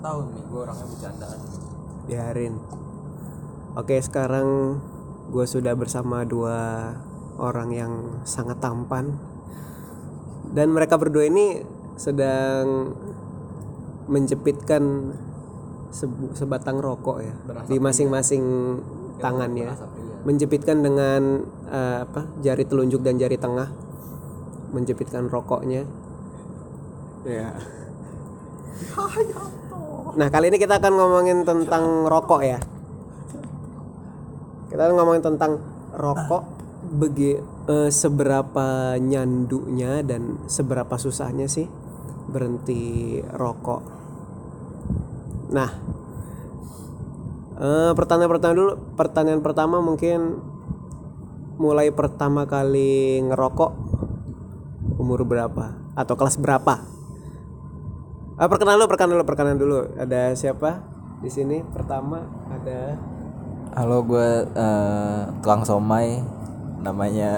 tahu nih gue orangnya bercandaan. Biarin. Oke sekarang gue sudah bersama dua orang yang sangat tampan. Dan mereka berdua ini sedang menjepitkan sebu- sebatang rokok ya di masing-masing tangannya menjepitkan dengan eh, apa jari telunjuk dan jari tengah. Menjepitkan rokoknya. Ya nah kali ini kita akan ngomongin tentang rokok ya. Kita akan ngomongin tentang rokok. Begi eh, seberapa nyandunya dan seberapa susahnya sih berhenti rokok? Nah eh, pertanyaan pertama dulu. Pertanyaan pertama mungkin mulai pertama kali ngerokok umur berapa? Atau kelas berapa Ah, perkenalan dulu, perkenalan dulu, perkenalan dulu. Ada siapa di sini? Pertama ada halo gue eh, tukang somai namanya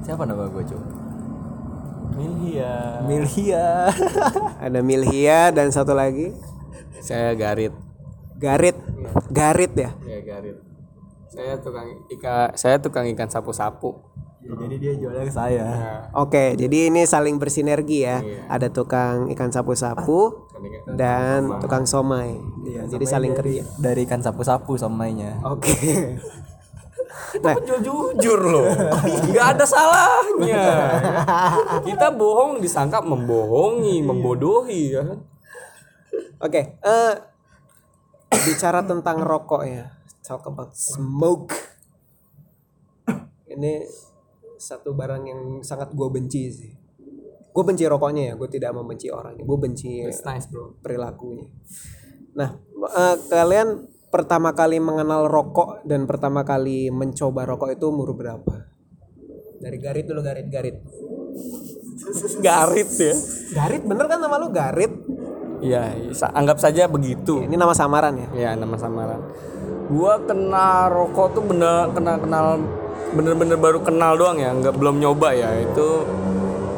siapa nama gue coba Milhia Milhia. ada Milhia dan satu lagi saya Garit Garit. Garit ya. ya Garit saya tukang ikan saya tukang ikan sapu-sapu jadi dia jualnya ke saya Oke, jadi ini saling bersinergi ya. Ada tukang ikan sapu-sapu dan tukang somai. jadi saling kerja. dari ikan sapu-sapu somainya Oke. nah, jujur loh nggak ada salahnya kita bohong disangka membohongi membodohi ya kan Oke, eh bicara tentang rokok ya. Talk about smoke. Ini satu barang yang sangat gue benci sih. Gue benci rokoknya ya, gue tidak membenci orangnya. Gue benci nice bro perilakunya. Nah, eh, kalian pertama kali mengenal rokok dan pertama kali mencoba rokok itu umur berapa? Dari Garit dulu Garit Garit. garit ya Garit bener kan nama lu Garit? Iya, anggap saja begitu. Ini nama samaran ya? Ya, nama samaran. Gua kenal rokok tuh bener kenal kenal bener-bener baru kenal doang ya, nggak belum nyoba ya. Itu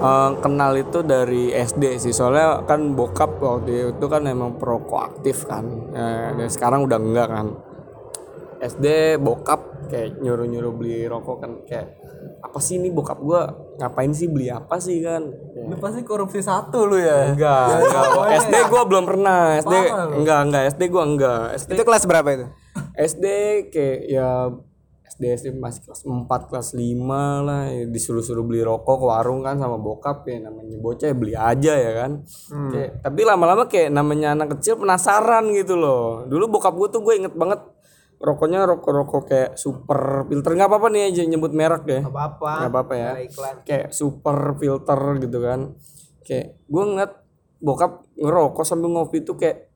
eh, kenal itu dari SD sih. Soalnya kan bokap waktu itu kan emang perokok aktif kan. Ya, dan sekarang udah enggak kan. SD bokap kayak nyuruh-nyuruh beli rokok kan kayak apa sih ini bokap gua ngapain sih beli apa sih kan lu pasti korupsi satu lu ya enggak enggak SD gua belum pernah SD enggak enggak SD gua enggak SD Itu kelas berapa itu? SD kayak ya SD SD masih kelas 4 kelas 5 lah. Ya, disuruh-suruh beli rokok ke warung kan sama bokap ya namanya bocah ya beli aja ya kan. Kayak, tapi lama-lama kayak namanya anak kecil penasaran gitu loh. Dulu bokap gue tuh gue inget banget rokoknya rokok-rokok kayak super filter. Nggak apa-apa nih aja nyebut merek ya. Apa-apa. nggak apa-apa ya. Kayak super filter gitu kan. Kayak gue ngeliat bokap ngerokok sambil ngopi tuh kayak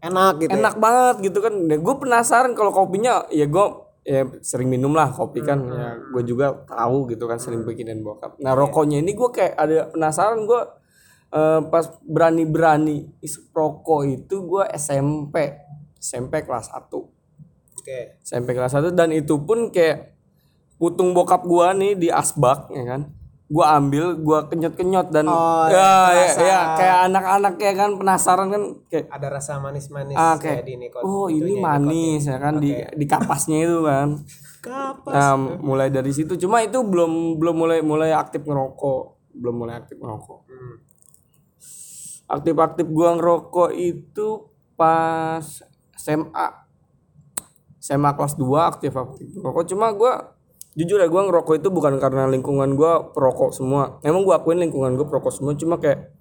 Enak gitu. ya? enak banget gitu kan. Gue penasaran kalau kopinya ya gue ya sering minum lah kopi kan Hmm. ya gue juga tahu gitu kan sering bikinin bokap nah rokoknya ini gue kayak ada penasaran gue eh, pas berani berani isep rokok itu gue SMP SMP kelas 1 Oke. SMP kelas 1 dan itu pun kayak putung bokap gua nih di asbak ya kan gua ambil gua kenyot-kenyot dan Oh, ya, ya, ya, kayak anak-anak ya kan penasaran kan kayak Ada rasa manis-manis ah, kayak kayak di nikot. oh ini manis ya kan di di kapasnya itu kan Kapas. nah mulai dari situ cuma itu belum belum mulai mulai aktif ngerokok belum mulai aktif ngerokok Hmm. aktif-aktif gua ngerokok itu pas SMA SMA kelas 2 aktif aktif ngerokok cuma gua jujur ya gua ngerokok itu bukan karena lingkungan gua perokok semua. Emang gua akuin lingkungan gua perokok semua cuma kayak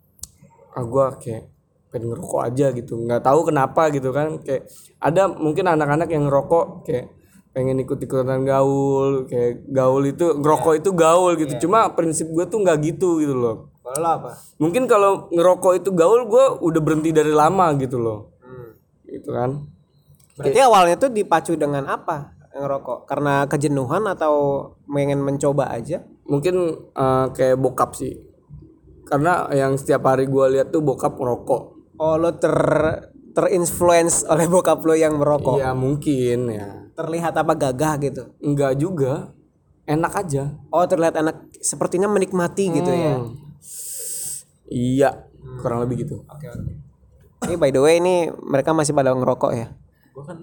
ah gua kayak pengen ngerokok aja gitu. Nggak tahu kenapa gitu kan. Kayak ada mungkin anak-anak yang ngerokok kayak pengen ikut-ikutan gaul kayak gaul itu ngerokok itu gaul gitu. Cuma prinsip gue tuh nggak gitu gitu loh. Kalau apa? mungkin kalau ngerokok itu gaul gue udah berhenti dari lama gitu loh. Hmm. gitu kan. Berarti awalnya tuh dipacu dengan apa? Ngerokok karena kejenuhan atau pengen mencoba aja? mungkin eh, kayak bokap sih karena yang setiap hari gue lihat tuh bokap ngerokok Oh lo ter terinfluence oleh bokap lo yang merokok. Iya mungkin ya Terlihat apa gagah gitu. enggak juga enak aja Oh terlihat anak sepertinya menikmati gitu ya. Hmm. iya kurang lebih gitu Oke oke. Ini by the way ini mereka masih pada ngerokok ya. Gua kan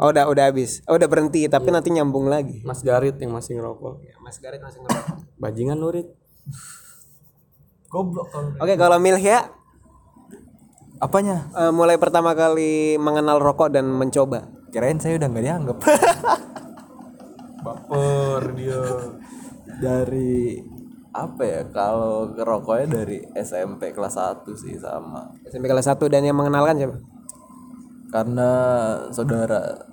Oh udah udah habis. Oh udah berhenti tapi nanti nyambung lagi. Mas Garit yang masih ngerokok. Mas Garit masih ngerokok. Bajingan Nurit. goblok kalau Oke kalau Milhya apanya eh, mulai pertama kali mengenal rokok dan mencoba. kirain saya udah nggak dianggap Baper dia. dari apa ya kalau ngerokoknya dari SMP kelas 1 sih sama SMP kelas 1 dan yang mengenalkan siapa? Karena saudara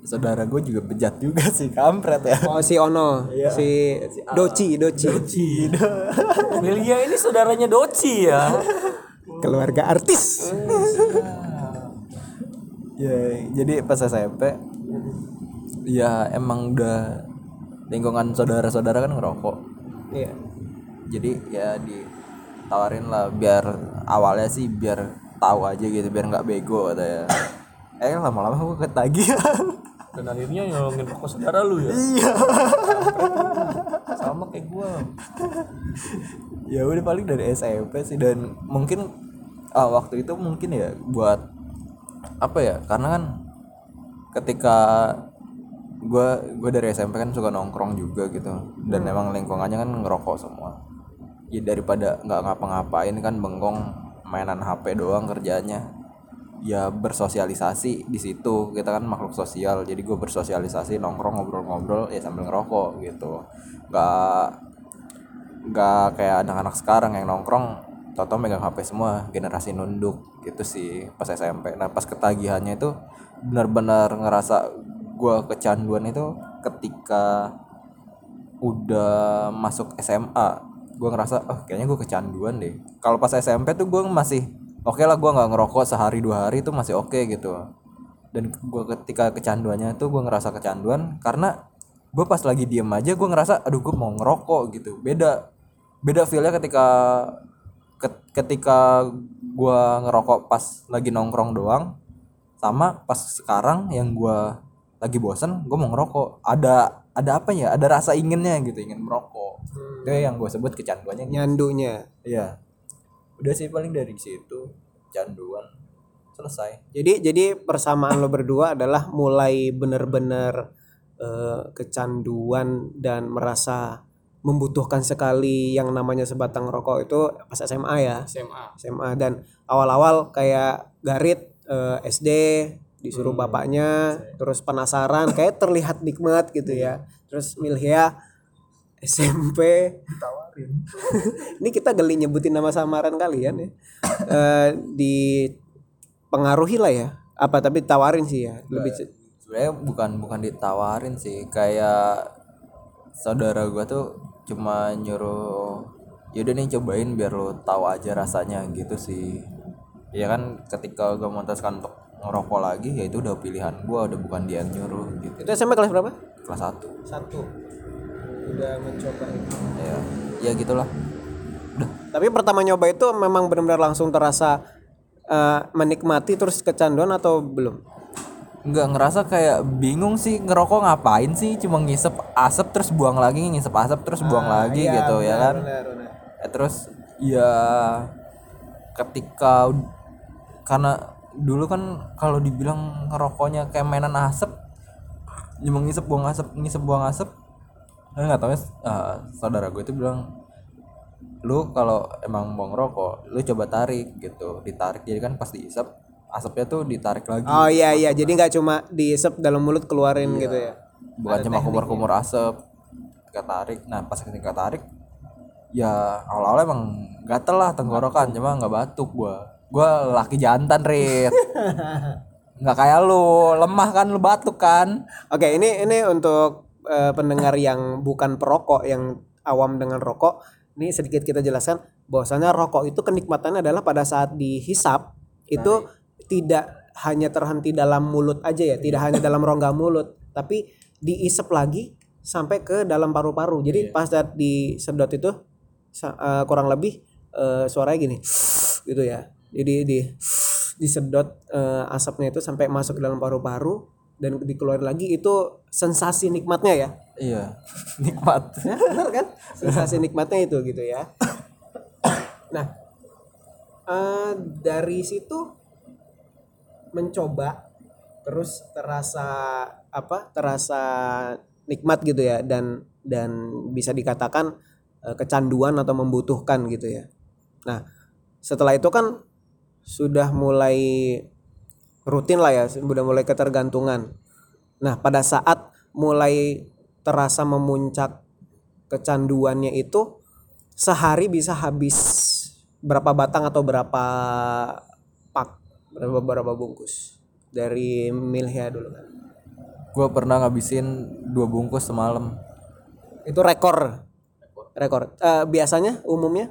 saudara gue juga bejat juga sih kampret ya Oh si Ono, si Doci, Doci. Milia ini saudaranya Doci ya. Keluarga artis. ya jadi pas SMP ya emang udah lingkungan saudara-saudara kan ngerokok Iya. jadi ya ditawarin lah biar awalnya sih biar tahu aja gitu biar nggak bego katanya eh lama-lama gue ketagihan Dan akhirnya nyolongin rokok saudara lu ya. iya. Sama kayak gua. ya udah paling dari SMP sih. Dan mungkin ah, waktu itu mungkin ya buat apa ya karena kan ketika gua gua dari SMP kan suka nongkrong juga gitu. Dan emang lingkungannya kan ngerokok semua. Ya daripada nggak ngapa-ngapain kan bengong mainan HP doang kerjanya ya bersosialisasi di situ. Kita kan makhluk sosial jadi gue bersosialisasi nongkrong ngobrol-ngobrol ya sambil ngerokok gitu. Nggak nggak kayak anak-anak sekarang yang nongkrong toto megang HP semua generasi nunduk gitu sih pas SMP nah pas ketagihannya itu benar-benar ngerasa gua kecanduan itu ketika udah masuk SMA gua ngerasa oh kayaknya gue kecanduan deh. Kalau pas SMP tuh gua masih oke lah gua nggak ngerokok sehari dua hari itu masih oke gitu. Dan gua ketika kecanduannya itu gua ngerasa kecanduan karena gue pas lagi diem aja gue ngerasa aduh gue mau ngerokok gitu. Beda beda feelnya ketika ket- ketika gue ngerokok pas lagi nongkrong doang sama pas sekarang yang gue lagi bosen gue mau ngerokok. Ada ada apa ya? Ada rasa inginnya gitu ingin merokok. Itu yang gue sebut kecanduannya gitu. Nyandunya. iya udah sih paling dari situ. Canduan. Selesai. Jadi jadi persamaan lo berdua adalah mulai bener-bener eh, kecanduan dan merasa membutuhkan sekali yang namanya sebatang rokok itu pas SMA ya. SMA. SMA dan awal-awal kayak Garit eh, SD disuruh bapaknya terus penasaran kayak terlihat nikmat gitu ya. Terus Milhia SMP ini kita geli nyebutin nama samaran kalian ya. Eh dipengaruhi lah ya. Apa tapi tawarin sih ya. Lebih sebenarnya bukan bukan ditawarin sih kayak saudara gua tuh cuma nyuruh yaudah nih cobain biar lo tahu aja rasanya gitu sih ya kan ketika gua memutuskan untuk ngerokok lagi ya itu udah pilihan gua udah bukan dia yang nyuruh gitu itu SMP kelas berapa? kelas satu Satu. Udah mencoba itu. ya ya gitulah. Udah Tapi pertama nyoba itu memang benar-benar langsung terasa eh, menikmati terus kecanduan atau belum? nggak ngerasa kayak bingung sih ngerokok ngapain sih? Cuma ngisep asap terus buang lagi ngisep asap terus buang lagi gitu ya kan? Eh, terus ya ketika karena dulu kan kalau dibilang ngerokoknya kayak mainan asap cuma ngisep buang asap ngisep buang asap nggak tahu ya eh, saudara gue itu bilang lu kalau emang mau ngerokok lu coba tarik gitu. Ditarik jadi kan pas diisep asapnya tuh ditarik lagi. Oh iya iya, jadi nggak cuma diisep dalam mulut keluarin gitu ya. bukan cuma kumur-kumur asap ketika tarik. Nah pas ketika tarik ya awal-awal emang gatel lah tenggorokan cuma nggak batuk gua. Gua laki jantan rit. Nggak kayak lu lemah kan lu batuk kan? Oke, ini ini untuk eh, pendengar yang bukan perokok yang awam dengan rokok, ini sedikit kita jelaskan bahwasanya rokok itu kenikmatannya adalah pada saat dihisap itu tidak hanya terhenti dalam mulut aja ya, tidak hanya dalam rongga mulut, tapi diisep lagi sampai ke dalam paru-paru. Jadi pas saat disedot itu eh, kurang lebih eh, suaranya gini, gitu ya. Jadi di disedot eh, asapnya itu sampai masuk ke dalam paru-paru dan dikeluarin lagi itu sensasi nikmatnya ya. iya nikmat Benar kan? Sensasi nikmatnya itu gitu ya. Nah, eh, dari situ mencoba terus terasa apa terasa nikmat gitu ya dan dan bisa dikatakan eh, kecanduan atau membutuhkan gitu ya nah setelah itu kan sudah mulai rutin lah ya sudah mulai ketergantungan. Nah pada saat mulai terasa memuncak kecanduannya itu sehari bisa habis berapa batang atau berapa pak? Berapa berapa bungkus? Dari Milhia dulu kan gue pernah ngabisin dua bungkus semalam. Itu rekor. Rekor. Eh, biasanya umumnya?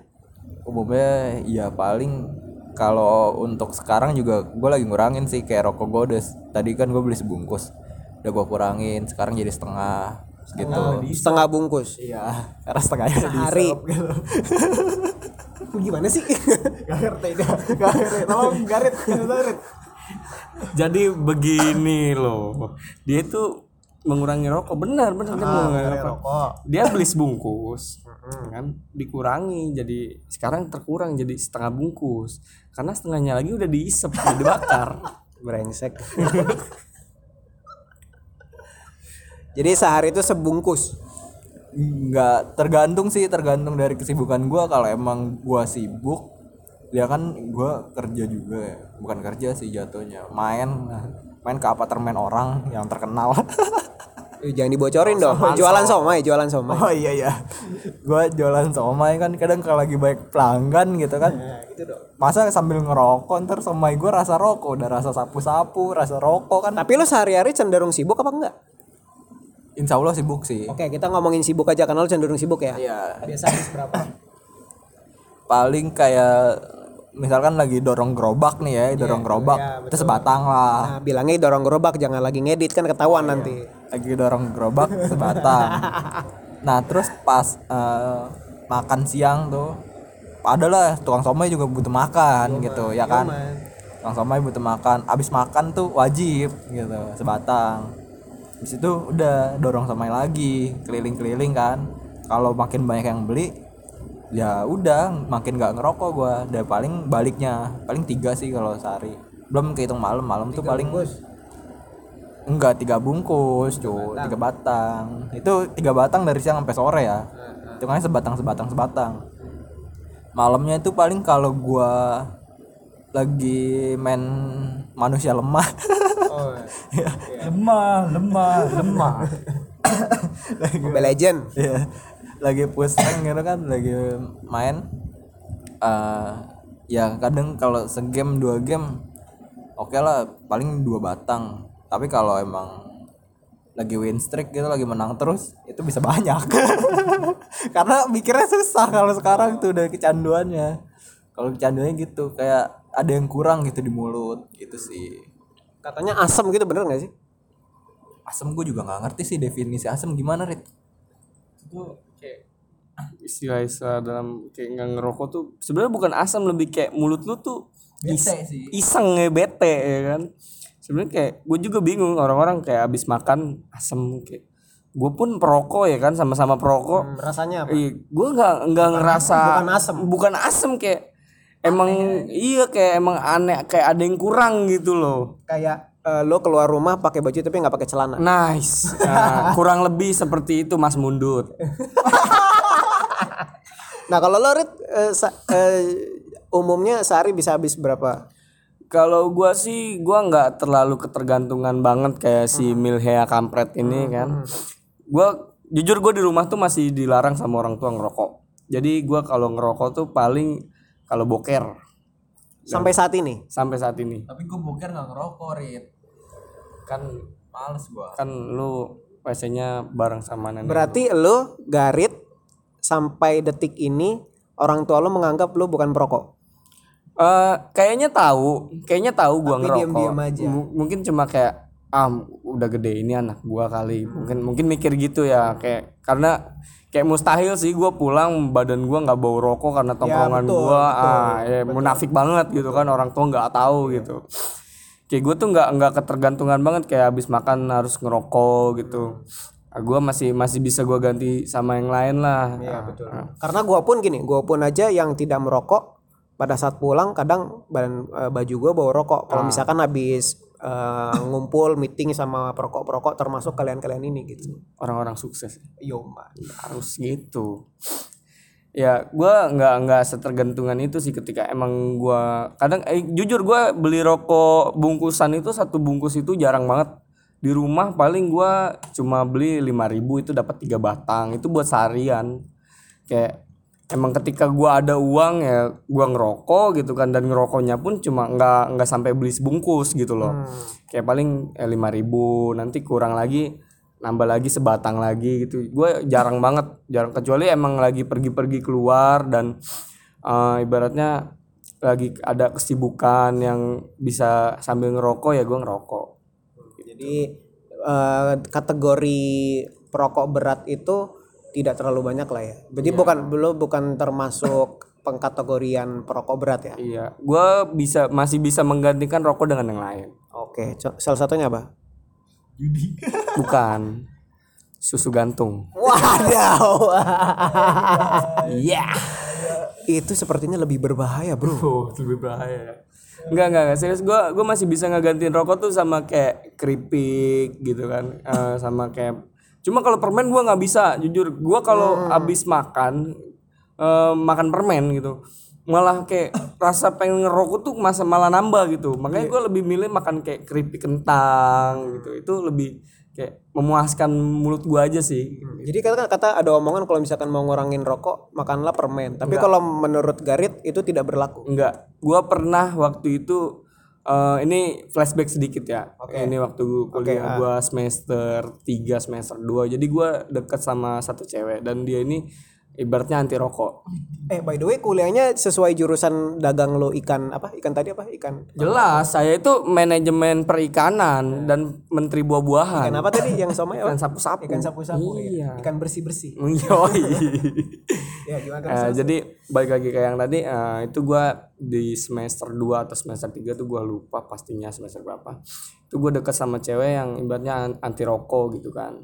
Umumnya ya paling kalau untuk sekarang juga gue lagi ngurangin sih kayak rokok gue udah tadi kan gue beli sebungkus. Udah gue kurangin sekarang jadi setengah gitu. Setengah bungkus? Iya karena setengahnya Sehari. gitu gimana sih? Gak ngerti gak ngerti. Tolong garit garit Jadi begini loh. Dia itu mengurangi rokok. Benar benar dia mengurangi rokok. Dia beli sebungkus kan dikurangi. Jadi sekarang terkurang jadi setengah bungkus. Karena setengahnya lagi udah diisep udah dibakar. brengsek. Jadi sehari itu sebungkus? Nggak tergantung sih tergantung dari kesibukan gue kalau emang gue sibuk ya kan gue kerja juga ya. Bukan kerja sih jatuhnya main. Main ke apartemen orang yang terkenal jangan dibocorin dong. Jualan somai. jualan somai. Oh iya iya. Gue jualan somai kan kadang kalau lagi baik pelanggan gitu kan. Gitu dong. Masa sambil ngerokok ntar somai gue rasa rokok. Udah rasa sapu-sapu rasa rokok kan. Tapi lo sehari-hari cenderung sibuk apa enggak? Insya Allah sibuk sih. Oke kita ngomongin sibuk aja karena lo cenderung sibuk ya? Iya. Biasa habis berapa? Paling kayak misalkan lagi dorong gerobak nih ya dorong gerobak iya, itu sebatang lah. Nah bilangnya dorong gerobak jangan lagi ngedit kan ketahuan nanti. lagi dorong gerobak sebatang. Nah terus pas eh, makan siang tuh adalah tukang somai juga butuh makan gitu ya kan? Tukang somai butuh makan abis makan tuh wajib gitu sebatang. Habis itu udah dorong somai lagi keliling-keliling kan. Kalau makin banyak yang beli ya udah makin nggak ngerokok gua. Dan paling baliknya paling tiga sih kalau sehari. Belum kehitung malam malam tuh paling Enggak tiga bungkus cuy tiga batang. Itu tiga batang dari siang sampai sore ya. Hitungannya sebatang sebatang sebatang. Malamnya itu paling kalau gua lagi main manusia lemah. Oh, lemah lemah lemah. Mobile Legend. Ya lagi push rank gitu kan lagi main eh ya kadang kalau segame dua game oke lah paling dua batang. Tapi kalau emang lagi win streak gitu lagi menang terus itu bisa banyak. Karena mikirnya susah kalau sekarang tuh udah kecanduannya. Kalau kecanduannya gitu kayak ada yang kurang gitu di mulut gitu sih. Katanya asem gitu bener nggak sih? Asem gue juga nggak ngerti sih definisi asem gimana rit? Itu istilah-istilah dalam kayak nggak ngerokok tuh sebenarnya bukan asam lebih kayak mulut lu tuh is- Bete sih. iseng ya bete ya kan sebenarnya kayak gue juga bingung orang-orang kayak abis makan asem kayak gue pun perokok ya kan sama-sama perokok rasanya apa Iya, gue nggak nggak ngerasa bukan asem. bukan asem kayak emang iya kayak emang aneh kayak ada yang kurang gitu loh. kayak eh, lo keluar rumah pakai baju tapi nggak pakai celana Nice. Nah, kurang lebih seperti itu Mas Mundut. nah kalau lo Rit, eh, sa- eh, umumnya sehari bisa habis berapa Kalau gua sih gua nggak terlalu ketergantungan banget kayak si Milhea kampret ini kan. Gua jujur gue di rumah tuh masih dilarang sama orang tua ngerokok. Jadi gua kalau ngerokok tuh paling kalau boker sampai saat ini sampai saat ini. tapi gue boker nggak ngerokok rit Kan males gua kan lu WC-nya bareng sama nenek. berarti lo garit sampai detik ini orang tua lo menganggap lo bukan perokok Eh, kayaknya tahu, kayaknya tahu gua Tapi ngerokok. diam-diam aja. M- mungkin cuma kayak ah udah gede ini anak gua kali. Mungkin mungkin mikir gitu ya kayak karena kayak mustahil sih gua pulang badan gua nggak bau rokok karena tongkrongan betul, gua ah ya munafik banget gitu kan orang tua nggak tahu gitu. Kayak gue tuh nggak nggak ketergantungan banget kayak habis makan harus ngerokok gitu. Ah, gua masih masih bisa gua ganti sama yang lain lah. Ah, ah. karena gua pun gini gua pun aja yang tidak merokok pada saat pulang kadang badan eh, baju gue bawa rokok. Kalau misalkan habis eh, ngumpul meeting sama perokok-perokok termasuk kalian-kalian ini gitu. Orang-orang sukses. Yo man. harus gitu. Ya gua nggak nggak setergantungan itu sih ketika emang gua kadang eh, jujur gua beli rokok bungkusan itu satu bungkus itu jarang banget di rumah paling gua cuma beli 5000 itu dapat tiga batang itu buat seharian. Kayak emang ketika gua ada uang ya gua ngerokok gitu kan dan ngerokoknya pun cuma nggak nggak sampai beli sebungkus gitu loh. Kayak paling eh, 5000 nanti kurang lagi nambah lagi sebatang lagi gitu. Gue jarang banget jarang kecuali emang lagi pergi-pergi keluar dan eh, ibaratnya lagi ada kesibukan yang bisa sambil ngerokok ya gue ngerokok jadi eh, kategori perokok berat itu tidak terlalu banyak lah ya. Jadi bukan belum bukan termasuk pengkategorian perokok berat ya? Iya. Gue bisa masih bisa menggantikan rokok dengan yang lain. Oke co- salah satunya apa? Bukan. Susu gantung. Wadaw. iya itu sepertinya lebih berbahaya, Bro. Oh, lebih bahaya. Enggak, enggak, enggak. Serius gue gue masih bisa ngegantiin rokok tuh sama kayak keripik gitu kan. Eh, sama kayak Cuma kalau permen gua nggak bisa, jujur. Gua kalau habis makan eh, makan permen gitu. Malah kayak rasa pengen ngerokok tuh masa malah nambah gitu. Makanya gua lebih milih makan kayak keripik kentang gitu. Itu lebih kayak memuaskan mulut gua aja sih. Jadi kata kata ada omongan kalau misalkan mau ngurangin rokok, makanlah permen. Tapi kalau menurut Garit itu tidak berlaku. Enggak, gua pernah waktu itu eh, ini flashback sedikit ya. Ini waktu kuliah gua semester 3, semester 2. Jadi gua deket sama satu cewek dan dia ini ibaratnya anti rokok. Eh, by the way, kuliahnya sesuai jurusan dagang lo ikan apa? Ikan tadi apa? Ikan. Jelas, saya itu manajemen perikanan dan menteri buah-buahan. Ikan apa tadi yang somai Ikan apa? sapu-sapu. Ikan sapu-sapu. Iya. Ikan bersih-bersih. Yoi. Ya, gimana? Eh, jadi balik lagi ke yang tadi eh, itu gua di semester 2 atau semester 3 tuh gua lupa pastinya semester berapa. Itu gua deket sama cewek yang ibaratnya an- anti rokok gitu kan.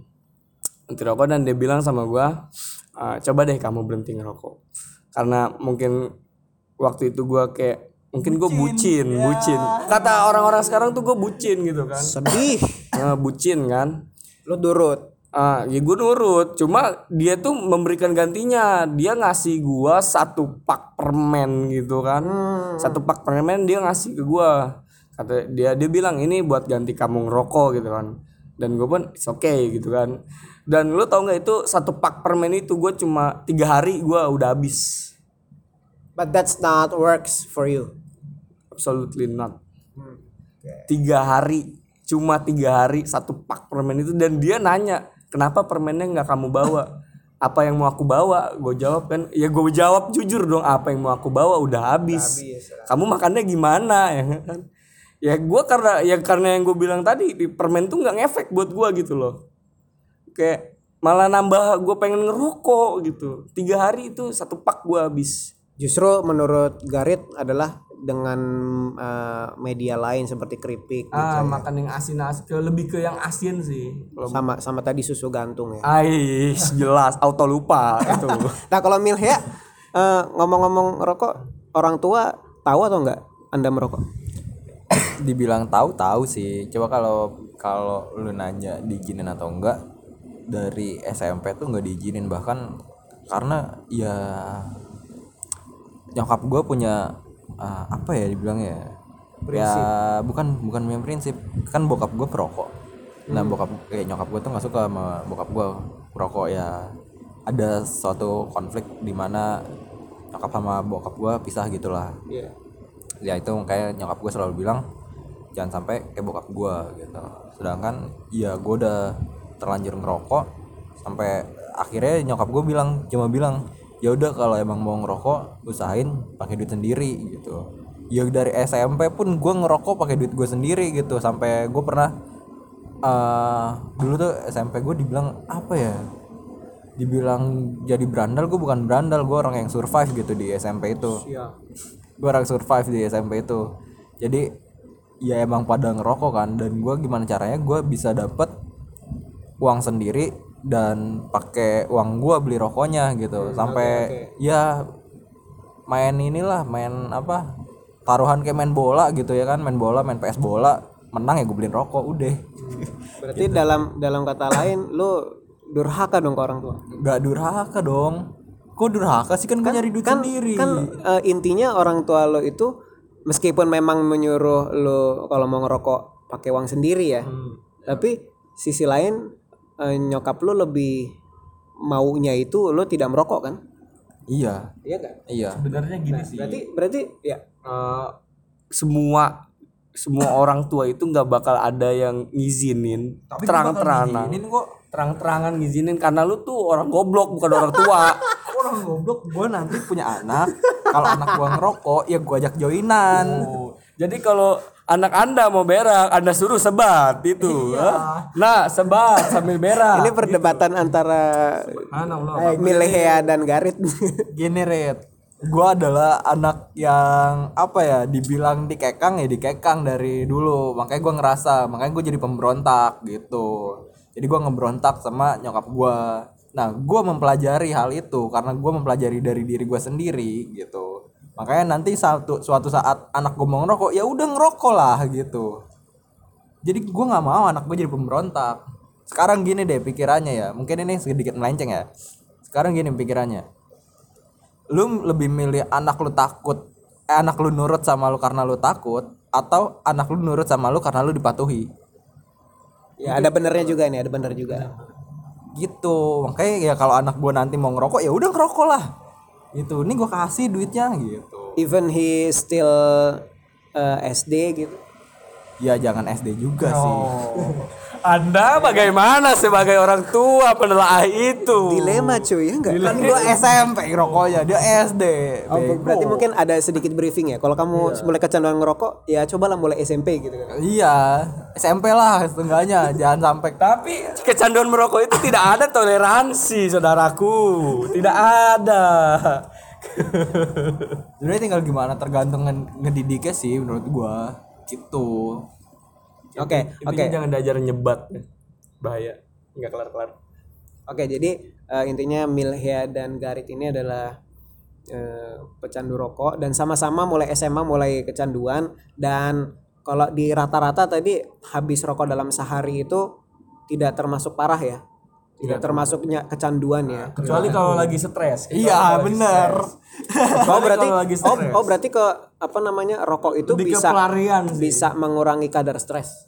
Anti rokok dan dia bilang sama gua "Eh, coba deh kamu berhenti ngerokok. Karena mungkin waktu itu gua kayak mungkin gue bucin, bucin. Kata orang-orang sekarang tuh gue bucin gitu kan. Sedih. Eh, bucin kan. Lo durut. Ah, ya gue nurut. Cuma dia tuh memberikan gantinya. Dia ngasih gua satu pak permen gitu kan. Satu pak permen dia ngasih ke gua. Kata dia dia bilang ini buat ganti kamu ngerokok gitu kan. Dan gue pun it's okay gitu kan. Dan lu tau nggak itu satu pak permen itu gue cuma tiga hari gua udah habis. But that's not works for you. Absolutely not. Tiga hari, cuma tiga hari satu pak permen itu dan dia nanya kenapa permennya nggak kamu bawa? Apa yang mau aku bawa? Gue jawab kan, ya gue jawab jujur dong apa yang mau aku bawa udah habis. Kamu makannya gimana ya kan? Ya gue karena ya karena yang gue bilang tadi di permen tuh nggak ngefek buat gue gitu loh. Kayak malah nambah gue pengen ngerokok gitu. Tiga hari itu satu pak gue habis. Justru menurut Garit adalah dengan eh, media lain seperti keripik Ah, makan yang asin-asin ke lebih ke yang asin sih. Kalau sama sama tadi susu gantung ya. Ais, jelas auto lupa itu. Nah kalau Milhea eh, ngomong-ngomong rokok orang tua tahu atau enggak Anda merokok? dibilang tahu tahu sih coba kalau kalau lu nanya diizinin atau enggak dari SMP tuh nggak diizinin. Bahkan karena ya nyokap gue punya uh, apa ya dibilang ya? Ya bukan bukan punya prinsip. Kan bokap gue perokok. Nah bokap kayak nyokap gue tuh nggak suka sama bokap gue perokok. Ya ada suatu konflik di mana nyokap sama bokap gue pisah gitulah. Iya. ya itu kayak nyokap gue selalu bilang jangan sampai kayak bokap gue gitu. Sedangkan ya gue udah terlanjur ngerokok sampai akhirnya nyokap gue bilang cuma bilang ya udah kalau emang mau ngerokok usahain pakai duit sendiri gitu. Ya dari SMP pun gue ngerokok pakai duit gue sendiri gitu. Sampai gue pernah eh dulu tuh SMP gue dibilang apa ya? Dibilang jadi berandal gue bukan berandal gue orang yang survive gitu di SMP itu. Gue orang survive di SMP itu. Jadi ya emang pada ngerokok kan dan gue gimana caranya gue bisa dapet uang sendiri dan pakai uang gue beli rokoknya gitu. Sampai ya main inilah main apa taruhan kayak main bola gitu ya kan main bola main PS bola menang ya gue beliin rokok udah. Berarti dalam dalam kata lain lu durhaka dong ke orang tua. nggak durhaka dong. Kok durhaka sih? Kan gue nyari duit sendiri. Kan eh, intinya orang tua lo itu meskipun memang menyuruh lo kalau mau ngerokok pakai uang sendiri ya. Tapi sisi lain eh, nyokap lo lebih maunya itu lo tidak merokok kan? iya. Iya kan? iya. Sebenarnya gini sih. Berarti berarti ya eh, semua semua orang tua itu nggak bakal ada yang ngizinin terang-terangan. ini kok. Terang-terangan ngizinin karena lu tuh orang goblok bukan orang tua. Orang goblok? Gue nanti punya anak. Kalau anak gue ngerokok ya gue ajak joinan. Oh, jadi kalau anak anda mau berak anda suruh sebat itu Hah? nah sebat sambil berak ini perdebatan antara eh, Milehea dan Garit. gini Red gue adalah anak yang apa ya dibilang dikekang ya dikekang dari dulu. Makanya gue ngerasa makanya gue jadi pemberontak gitu. Jadi gue ngeberontak sama nyokap gue nah gue mempelajari hal itu karena gue mempelajari dari diri gue sendiri gitu makanya nanti suatu suatu saat anak gue mau ngerokok ya udah ngerokok lah gitu. Jadi gue nggak mau anak gue jadi pemberontak. Sekarang gini deh pikirannya ya mungkin ini sedikit melenceng ya. Sekarang gini pikirannya. Lu lebih milih anak lu takut eh, anak lu nurut sama lu karena lu takut atau anak lu nurut sama lu karena lu dipatuhi? Ya ada benernya juga nih, ada bener juga. gitu. Makanya ya kalau anak gua nanti mau ngerokok ya udah ngerokok lah gitu ini gua kasih duitnya gitu Even he still eh, SD gitu. Ya jangan SD juga sih. Anda bagaimana sebagai orang tua penelaah itu? Dilema cuy ya enggak? kan gua SMP ngerokoknya. Dia SD Oh, berarti mungkin ada sedikit briefing ya. Kalau kamu mulai kecanduan ngerokok, ya cobalah mulai SMP gitu kan. iya SMP lah setengahnya jangan sampai. Tapi kecanduan merokok itu tidak ada toleransi saudaraku. Tidak ada. Sebenarnya tinggal gimana tergantung nge- ngedidiknya sih menurut gua gitu. Oke, Intinya oke. jangan diajar nyebat bahaya nggak kelar kelar Oke, jadi eh, intinya Milhea dan Garit ini adalah eh, pecandu rokok dan sama-sama mulai SMA mulai kecanduan dan kalau di rata-rata tadi habis rokok dalam sehari itu tidak termasuk parah ya. Tidak termasuknya kecanduan ya. kecuali kalau lagi stres Iya bener. Oh berarti lagi oh, oh berarti ke apa namanya rokok itu Lebih bisa pelarian sih. bisa mengurangi kadar stres.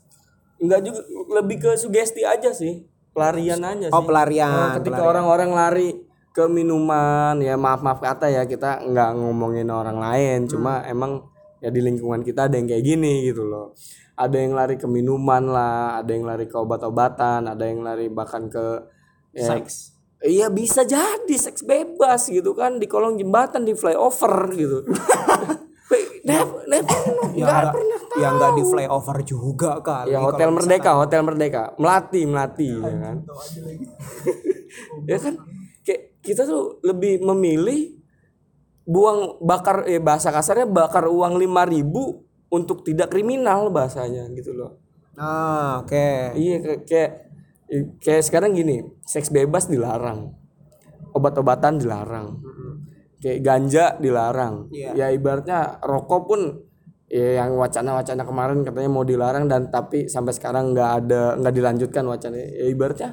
Enggak juga lebih ke sugesti aja sih pelarian aja sih Oh pelarian. Nah, ketika orang-orang lari ke minuman ya maaf maaf kata ya kita nggak ngomongin orang lain cuma emang ya di lingkungan kita ada yang kayak gini gitu loh ada yang lari ke minuman lah ada yang lari ke obat-obatan ada yang lari bahkan ke ya, Seks. iya bisa jadi seks bebas gitu kan di kolong jembatan di flyover gitu. Never, never, ya nggak enggak, pernah ya di flyover juga kali. ya hotel misalkan- merdeka hotel merdeka. Melati melati ya kan. ya kan kayak kita tuh lebih memilih buang bakar eh bahasa kasarnya bakar uang 5000 untuk tidak kriminal bahasanya gitu loh. Ah, oke. iya kayak kayak, kayak sekarang gini seks bebas dilarang obat-obatan dilarang kayak ganja dilarang. Iya. ya ibaratnya rokok pun ya yang wacana-wacana kemarin katanya mau dilarang dan tapi sampai sekarang nggak ada nggak dilanjutkan wacana. Ya ibaratnya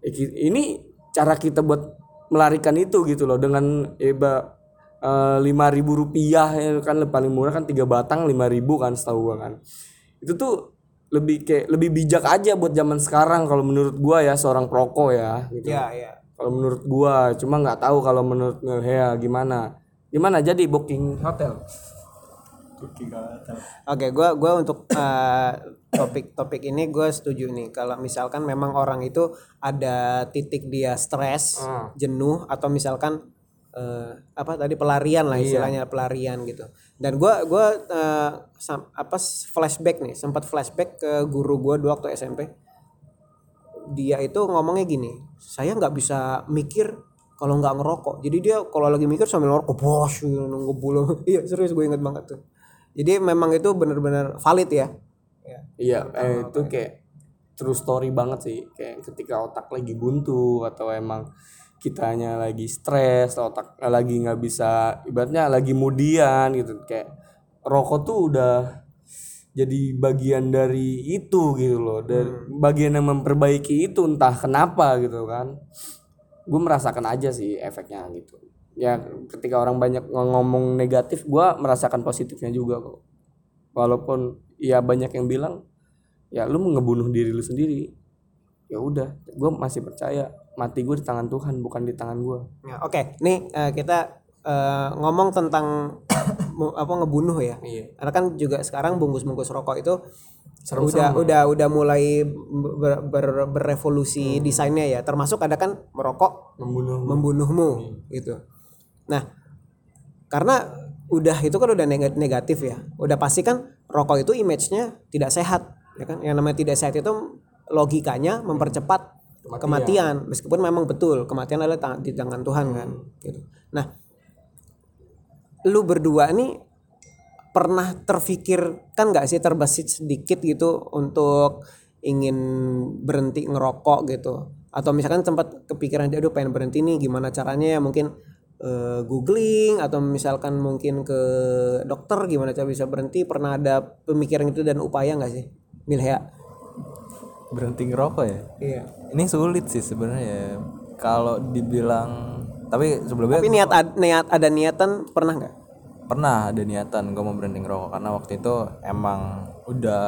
ya ini cara kita buat melarikan itu gitu loh dengan iba lima ribu rupiah ya kan paling murah kan tiga batang lima ribu kan setahu gua kan. Itu tuh lebih kayak lebih bijak aja buat zaman sekarang kalau menurut gua ya seorang perokok ya gitu. Ya, ya. kalau menurut gua cuma nggak tahu kalau menurut Milhea gimana. Gimana jadi booking hotel? Oke, gua gua untuk eh, topik-topik ini gue setuju nih. Kalau misalkan memang orang itu ada titik dia stres, jenuh atau misalkan eh, apa tadi pelarian lah istilahnya pelarian gitu. Dan gua gua eh, sam- apa flashback nih, sempat flashback ke guru gua dulu waktu SMP. Dia itu ngomongnya gini, saya nggak bisa mikir kalau nggak ngerokok. Jadi dia kalau lagi mikir sambil ngerokok, bos, nunggu bulu. iya serius gue inget banget tuh. Jadi memang itu benar-benar valid ya. Ya. iya eh, itu kayak true story banget sih kayak ketika otak lagi buntu atau emang kitanya lagi stres otak lagi nggak bisa ibaratnya lagi mudian gitu. Kayak rokok tuh udah jadi bagian dari itu gitu loh. Dari bagian yang memperbaiki itu entah kenapa gitu kan. Gue merasakan aja sih efeknya gitu. Ya ketika orang banyak ng- ngomong negatif gue merasakan positifnya juga kok. Walaupun ya banyak yang bilang ya lu ngebunuh diri lu sendiri. Ya udah gue masih percaya mati gue di tangan Tuhan bukan di tangan gue Ya, Oke, nih eh, kita eh, ngomong tentang apa ngebunuh ya. iya Karena kan juga sekarang bungkus-bungkus rokok itu udah udah udah mulai ber- ber- berevolusi desainnya ya. Termasuk ada kan merokok membunuh membunuhmu gitu. Nah, karena udah itu kan udah neg- negatif ya. Udah pasti kan rokok itu image-nya tidak sehat, ya kan? Yang namanya tidak sehat itu logikanya mempercepat kematian. meskipun memang betul kematian adalah tang- di tangan Tuhan kan, gitu. Nah, lu berdua nih pernah terfikirkan nggak sih terbesit sedikit gitu untuk ingin berhenti ngerokok gitu? Atau misalkan sempat kepikiran aduh pengen berhenti nih gimana caranya ya? Mungkin eh, googling atau misalkan mungkin ke dokter gimana cara bisa berhenti? Pernah ada pemikiran itu dan upaya nggak sih Milhea? Berhenti ngerokok ya? Iya ini sulit sih sebenarnya. Kalau dibilang tapi sebelumnya tapi niat ad- niat ada niatan pernah nggak? Pernah ada niatan gue mau berhenti ngerokok karena waktu itu emang udah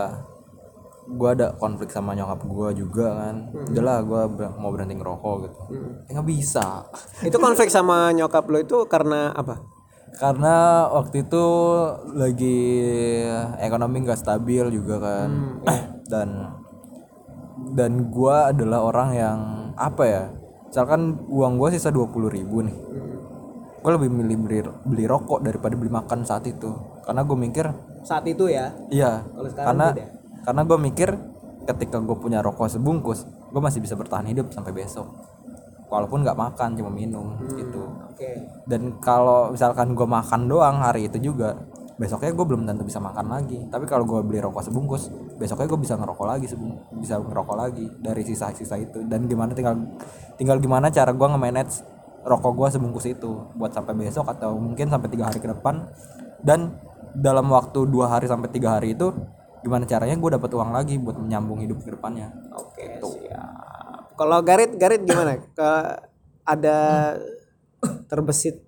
gue ada konflik sama nyokap gue juga kan. Udahlah gue mau berhenti ngerokok gitu. Eh, nggak bisa. Itu konflik sama nyokap lo itu karena apa? Karena waktu itu lagi ekonomi nggak stabil juga kan. Dan dan gue adalah orang yang apa ya misalkan uang gue sisa 20.000 ribu nih gue lebih milih beli, beli rokok daripada beli makan saat itu. Karena gue mikir saat itu ya? Iya karena beda. karena gue mikir ketika gue punya rokok sebungkus gue masih bisa bertahan hidup sampai besok. Walaupun nggak makan cuma minum gitu. oke. Dan kalau misalkan gue makan doang hari itu juga besoknya gue belum tentu bisa makan lagi. Tapi kalau gue beli rokok sebungkus besoknya gue bisa ngerokok lagi sebung bisa ngerokok lagi dari sisa-sisa itu. Dan gimana tinggal tinggal gimana cara gue nge-manage rokok gue sebungkus itu? Buat sampai besok atau mungkin sampai tiga hari ke depan. Dan dalam waktu dua hari sampai tiga hari itu gimana caranya gue dapat uang lagi buat menyambung hidup ke depannya? Oke, siap. Kalau Garit, Garit gimana? Ke ada terbesit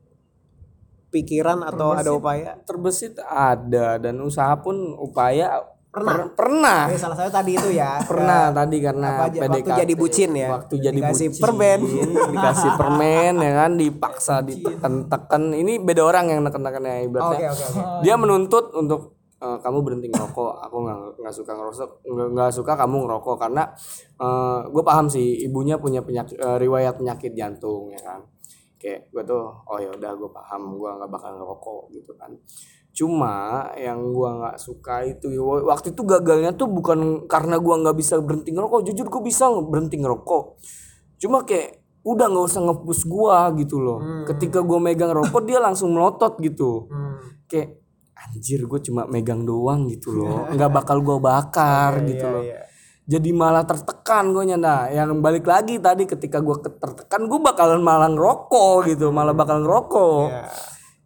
pikiran atau ada upaya? terbesit ada dan usaha pun upaya pernah pernah Eh, salah satu tadi itu ya. pernah tadi karena apa aja, waktu PDKT. jadi bucin ya? waktu jadi Dikasih bucin permen. dikasih permen ya kan dipaksa ditekan-tekan ini beda orang yang neken-neken ya ibaratnya Oke, oke, oke. dia menuntut untuk "Eh, kamu berhenti ngerokok aku nggak nggak suka ngerokok nggak suka kamu ngerokok karena gue paham sih ibunya punya penyakit eh, riwayat penyakit jantung ya kan kayak gue tuh oh ya udah gue paham gue nggak bakal ngerokok gitu kan. Cuma yang gue nggak suka itu waktu itu gagalnya tuh bukan karena gue nggak bisa berhenti ngerokok jujur gue bisa berhenti ngerokok. Cuma kayak udah nggak usah ngepush gua gitu loh. Ketika gue megang rokok dia langsung melotot gitu. Kayak anjir gue cuma megang doang gitu loh. Nggak bakal gue bakar gitu loh jadi malah tertekan gue nyanda. Yang balik lagi tadi ketika gue tertekan gue bakalan malah ngerokok gitu malah bakal ngerokok.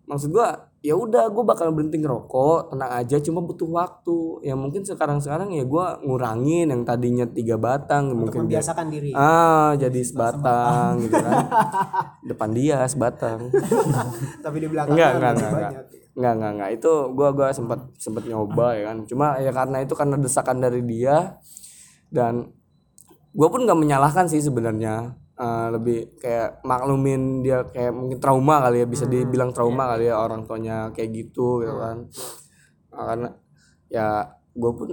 Maksud gue ya udah gue bakal berhenti ngerokok tenang aja cuma butuh waktu. Ya mungkin sekarang sekarang ya gue ngurangin yang tadinya tiga batang mungkin dia- Membiasakan diri. ah jadi sebatang gitu kan. Depan dia sebatang. Tapi di belakang enggak kan enggak enggak enggak enggak enggak enggak. Itu gua gua sempat sempat nyoba ya kan. Cuma ya karena itu karena desakan dari dia dan gua pun nggak menyalahkan sih sebenarnya. Eh, lebih kayak maklumin dia kayak mungkin trauma kali ya bisa dibilang trauma kali ya orang tuanya kayak gitu gitu kan. Nah, karena ya gue pun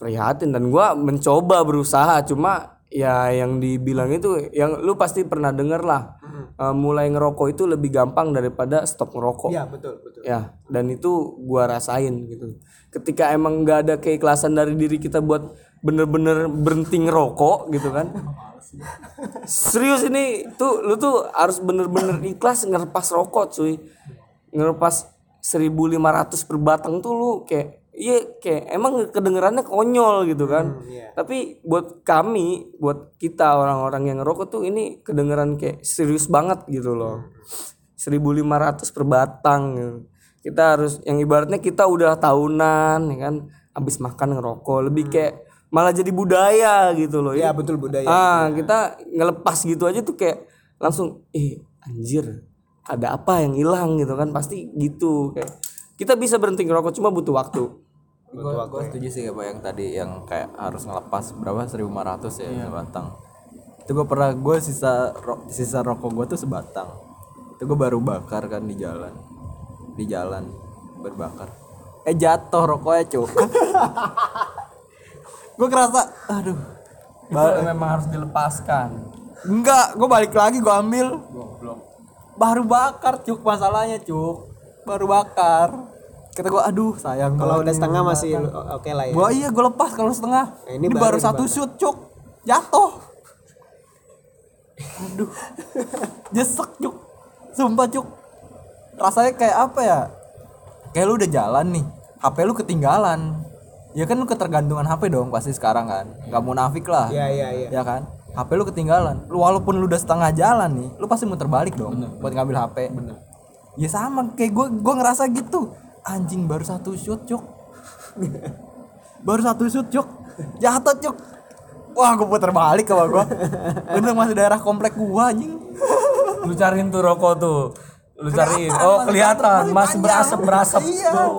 prihatin dan gua mencoba berusaha cuma ya yang dibilang itu yang lu pasti pernah denger lah. Eh, mulai ngerokok itu lebih gampang daripada stop ngerokok. Iya, betul, betul. ya dan itu gua rasain gitu. Ketika emang nggak ada keikhlasan dari diri kita buat bener-bener berhenti ngerokok gitu kan. Serius ini tuh lu tuh harus bener-bener ikhlas ngerepas rokok cuy. Ngerepas 1500 per batang tuh lu kayak iya kayak emang kedengerannya konyol gitu kan. Iya. tapi buat kami buat kita orang-orang yang ngerokok tuh ini kedengeran kayak serius banget gitu loh. 1500 per batang. Gitu. kita harus yang ibaratnya kita udah tahunan ya kan. Habis makan ngerokok lebih kayak malah jadi budaya gitu loh. Ya betul budaya. ah kita ngelepas gitu aja tuh kayak langsung eh anjir ada apa yang hilang? gitu kan pasti gitu. Kayak kita bisa berhenti ngerokok cuma butuh waktu. Gue gue setuju sih apa yang tadi yang kayak harus ngelepas berapa? 1500 ya sebatang. Itu gue pernah gue sisa ro- sisa rokok gue tuh sebatang. Itu gue baru bakar kan di jalan. Di jalan baru bakar. Eh jatuh rokoknya cuk gue kerasa aduh itu memang harus dilepaskan enggak gue balik lagi gue ambil baru bakar cuk masalahnya cuk baru bakar kata gue aduh sayang kalau udah setengah masih oke lah ya Gua iya gue lepas kalau setengah. Nah, ini ini, baru baru, satu shoot cuk. Jatuh. Aduh. Jesek cuk. Sumpah cuk. Rasanya kayak apa ya? Kayak lu udah jalan nih. HP lu ketinggalan. Ya kan lu ketergantungan HP dong pasti sekarang kan. Gak munafik lah. Iya iya iya. Ya kan? HP lu ketinggalan. Lu walaupun lu udah setengah jalan nih, lu pasti muter balik dong buat ngambil HP. Bener. Ya sama kayak gue gue ngerasa gitu. Anjing baru satu shoot cuk. baru satu shoot cuk. Jatuh cuk. Wah, gue puter balik sama gua. Untung masih daerah komplek gua anjing. lu cariin tuh rokok tuh lu cariin oh kelihatan masih berasap berasap Iya. tuh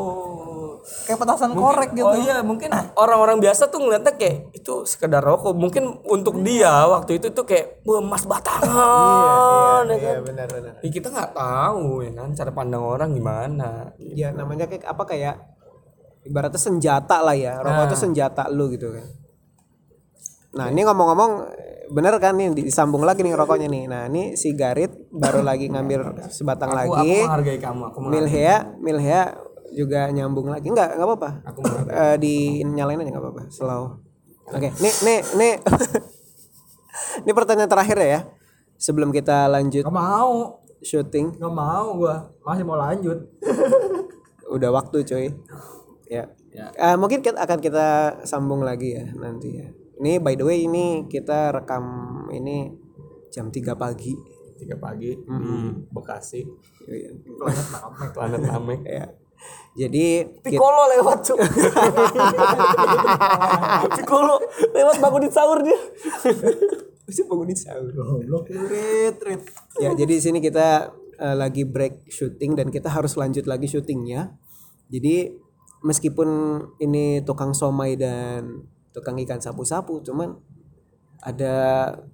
Kayak petasan korek gitu. oh iya mungkin orang-orang biasa tuh ngeliatnya kayak itu sekedar rokok. Mungkin untuk dia waktu itu tuh kayak wah emas batangan. Ya kan? benar benar. Ya, kita nggak tahu ya kan cara pandang orang gimana. Ya namanya kayak apa kayak ibaratnya senjata lah ya rokok itu senjata lu gitu kan. Nah ini ngomong-ngomong bener kan nih disambung lagi nih rokoknya nih. Nah ini si Garit baru lagi ngambil sebatang aku, aku lagi menghargai kamu aku menghargai. Milhea Milhea juga nyambung lagi. Nggak nggak apa-apa. Eh, di nyalain aja nggak apa-apa. Slow. Oke nih nih nih. Ini pertanyaan terakhir ya sebelum kita lanjut Gak mau. syuting Gak mau gua. Masih mau lanjut. udah waktu coy ya, Ya. Eh, mungkin kita akan kita sambung lagi ya nanti ya. Ini by the way ini kita rekam ini jam 3 pagi. Tiga pagi di Bekasi. Iya. planet Namek ya jadi kita, Piccolo lewat tuh Piccolo lewat bangunin sahur dia. Mesti bangunin sahur. Goblok. Lu ya jadi di sini kita eh, lagi break syuting dan kita harus lanjut lagi syutingnya. Jadi meskipun ini tukang somai dan tukang ikan sapu-sapu cuman ada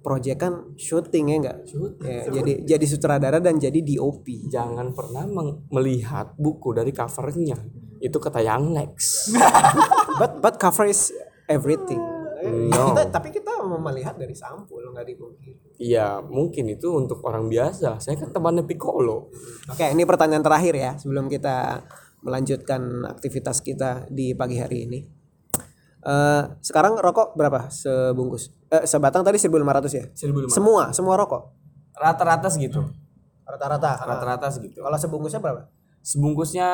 proyekan syuting ya enggak ya, jadi jadi sutradara dan jadi DOP jangan pernah melihat buku dari covernya. Itu kata yang next but but cover is everything. No. kita, tapi kita mau melihat dari sampul nggak dipungkiri. Iya mungkin itu untuk orang biasa. Saya kan temannya Piccolo. Oke, ini pertanyaan terakhir ya sebelum kita melanjutkan aktivitas kita di pagi hari ini. Eh, sekarang rokok berapa sebungkus? Eh, sebatang tadi 1.500 ya? 1500. Semua, semua rokok. rata-rata segitu Rata-rata. rata-rata segitu Kalau sebungkusnya berapa? sebungkusnya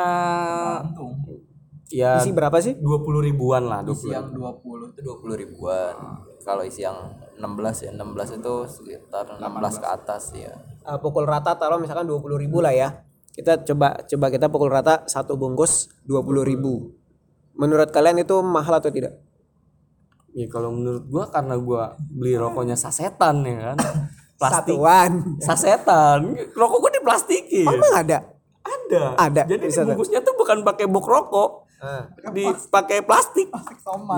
ya Isi berapa sih? 20 ribuan lah Isi 20 yang 20 itu 20 ribuan. Kalau isi yang 16 ya, 16 itu sekitar 16 ke atas ya. Eh, pukul rata taruh misalkan 20.000 ribu lah ya. Kita coba coba kita pukul rata satu bungkus 20.000 ribu. Menurut kalian itu mahal atau tidak? ya kalau menurut gua karena gua beli rokoknya sasetan ya kan plastik Satuan. sasetan rokok gua diplastikin Emang ada? ada Ada, jadi bisa ada. dibungkusnya tuh bukan pakai box rokok Ah, dipakai plastik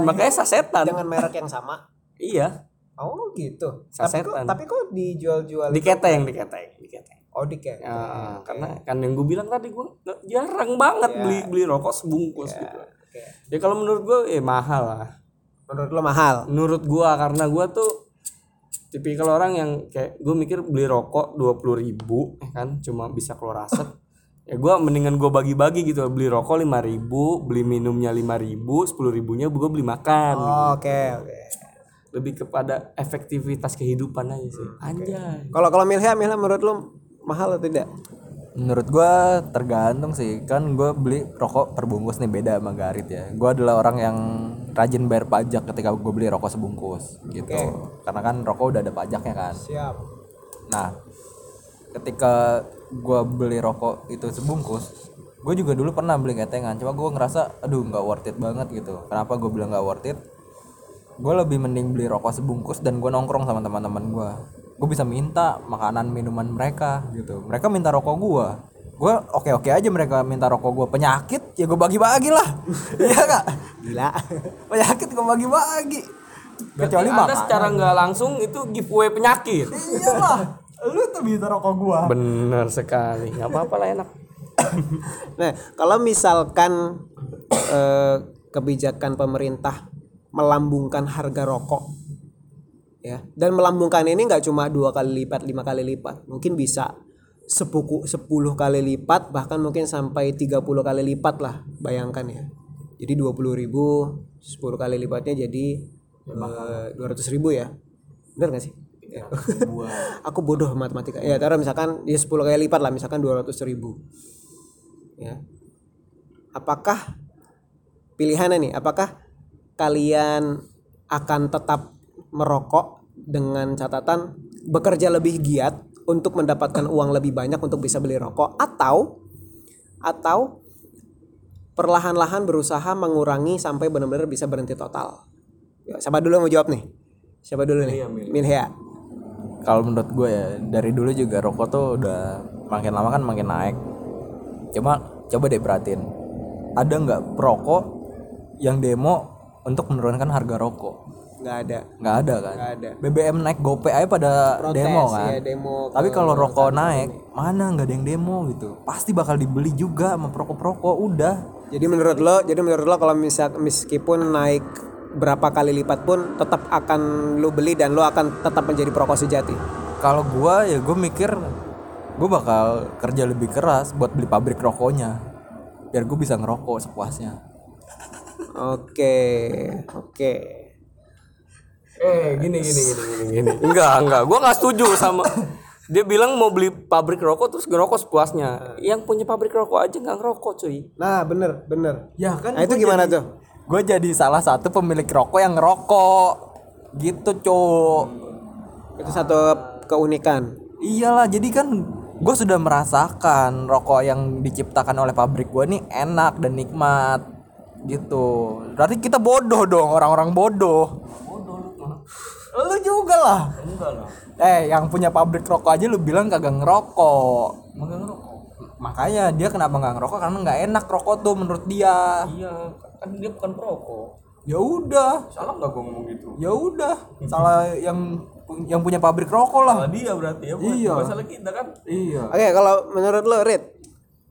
makanya sasetan jangan merek yang sama. iya Oh gitu. Tapi kok, Sasetan. tapi kok dijual-jual diketeng diketeng diketeng Oh diketeng. Ya, karena kan yang gue bilang tadi gue jarang banget beli beli rokok sebungkus gitu. Oke. Ya kalau menurut gue eh mahal lah. Menurut lo mahal. Menurut gua karena gua tuh tipikal orang yang kayak gue mikir beli rokok dua puluh ribu ya kan cuma bisa keluar asap ya gua mendingan gua bagi-bagi gitu beli rokok lima ribu beli minumnya lima ribu sepuluh ribunya gue beli makan Oh, Oke oke. lebih kepada efektivitas kehidupan aja sih anjay Kalau kalau Milha Milha menurut lo mahal atau tidak? Menurut gua tergantung sih. Kan gua beli rokok perbungkus nih beda sama Garit ya. Gua adalah orang yang rajin bayar pajak ketika gue beli rokok sebungkus gitu. Karena kan rokok udah ada pajaknya kan. Siap. Nah, ketika gua beli rokok itu sebungkus, gue juga dulu pernah beli ketengan. Cuma gue ngerasa, aduh nggak worth it banget gitu. Kenapa gue bilang nggak worth it? Gue lebih mending beli rokok sebungkus dan gue nongkrong sama teman-teman gue. Gue bisa minta makanan minuman mereka gitu. Mereka minta rokok gue. Gue oke oke aja mereka minta rokok gue penyakit ya gue bagi-bagi lah. Iya gak Gila. penyakit gue bagi-bagi. Kecuali anda makanan. secara nggak langsung itu giveaway penyakit. Iyalah lu tuh minta rokok gue bener sekali. Nggak apa-apa lah enak. Nah, kalau misalkan eh, kebijakan pemerintah melambungkan harga rokok, ya, dan melambungkan ini nggak cuma dua kali lipat, lima kali lipat, mungkin bisa sepuku 10 kali lipat, bahkan mungkin sampai 30 kali lipat lah, bayangkan ya. Jadi 20.000 ribu, 10 kali lipatnya jadi dua ratus ribu ya, bener nggak sih? Ya. Aku bodoh matematika. Ya, taruh misalkan dia 10 kali lipat lah, misalkan 200 ribu ya apakah pilihannya nih apakah kalian akan tetap merokok dengan catatan bekerja lebih giat untuk mendapatkan uang lebih banyak untuk bisa beli rokok atau atau perlahan-lahan berusaha mengurangi sampai benar-benar bisa berhenti total. Ya, siapa dulu yang mau jawab nih? Siapa dulu nih? Milhea kalau menurut gue ya dari dulu juga rokok tuh udah makin lama kan makin naik. Cuma coba deh perhatiin. Ada nggak perokok yang demo untuk menurunkan harga rokok nggak ada. Nggak ada kan? Nggak ada. BBM naik GoPay aja pada Protes, demo kan? ya, demo tapi kalau rokok naik mana nggak ada yang demo gitu. Pasti bakal dibeli juga sama perokok-perokok udah. Jadi menurut lo, jadi menurut lo kalau misal meskipun naik berapa kali lipat pun tetap akan lo beli dan lo akan tetap menjadi perokok sejati. kalau gua ya gue mikir gue bakal kerja lebih keras buat beli pabrik rokoknya. Biar gue bisa ngerokok sepuasnya. Oke, oke. Eh gini gini gini gini gini enggak enggak. Gua nggak setuju sama dia bilang mau beli pabrik rokok terus ngerokok sepuasnya. Yang punya pabrik rokok aja nggak ngerokok cuy. Nah, bener, bener. ya kan Nah itu gimana tuh? gue jadi salah satu pemilik rokok yang ngerokok. Gitu cok Itu satu keunikan. iyalah jadi kan gue sudah merasakan rokok yang diciptakan oleh pabrik gue nih enak dan nikmat. Gitu. Berarti kita bodoh dong orang-orang bodoh lu juga lah. Eh yang punya pabrik rokok aja lu bilang kagak ngerokok. Makanya dia kenapa nggak ngerokok? Karena nggak enak rokok tuh menurut dia. Iya kan dia bukan perokok. Ya udah. Salah nggak gua ngomong gitu? Ya udah. Salah yang yang punya pabrik rokok lah. Salah dia berarti ya bukan Iya. salah kita kan? Iya. Oke, kalau menurut lo, Rit,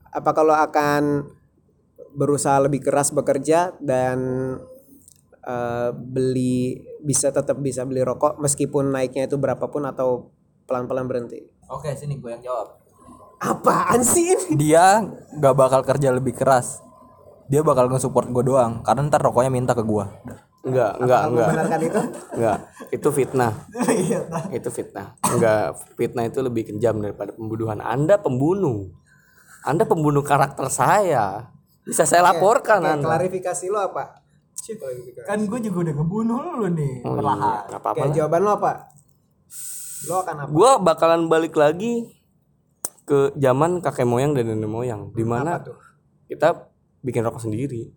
apa kalau akan berusaha lebih keras bekerja dan eh, beli bisa tetap bisa beli rokok meskipun naiknya itu berapapun atau pelan-pelan berhenti? oke sini gue yang jawab. Apaan sih ini? dia nggak bakal kerja lebih keras. Dia bakal nge-support gue doang karena ntar rokoknya minta ke gue enggak enggak enggak itu? enggak itu fitnah. Itu fitnah. Enggak fitnah itu lebih kejam daripada pembunuhan. Anda pembunuh. Anda pembunuh karakter saya. Bisa saya laporkan Oke, anda. klarifikasi lo apa? Kan gue juga udah ngebunuh lu nih oh, iya. nggak apa-apa Oke, jawaban lo apa? Lo akan apa? gue bakalan balik lagi ke zaman kakek moyang dan nenek moyang di mana kita bikin rokok sendiri.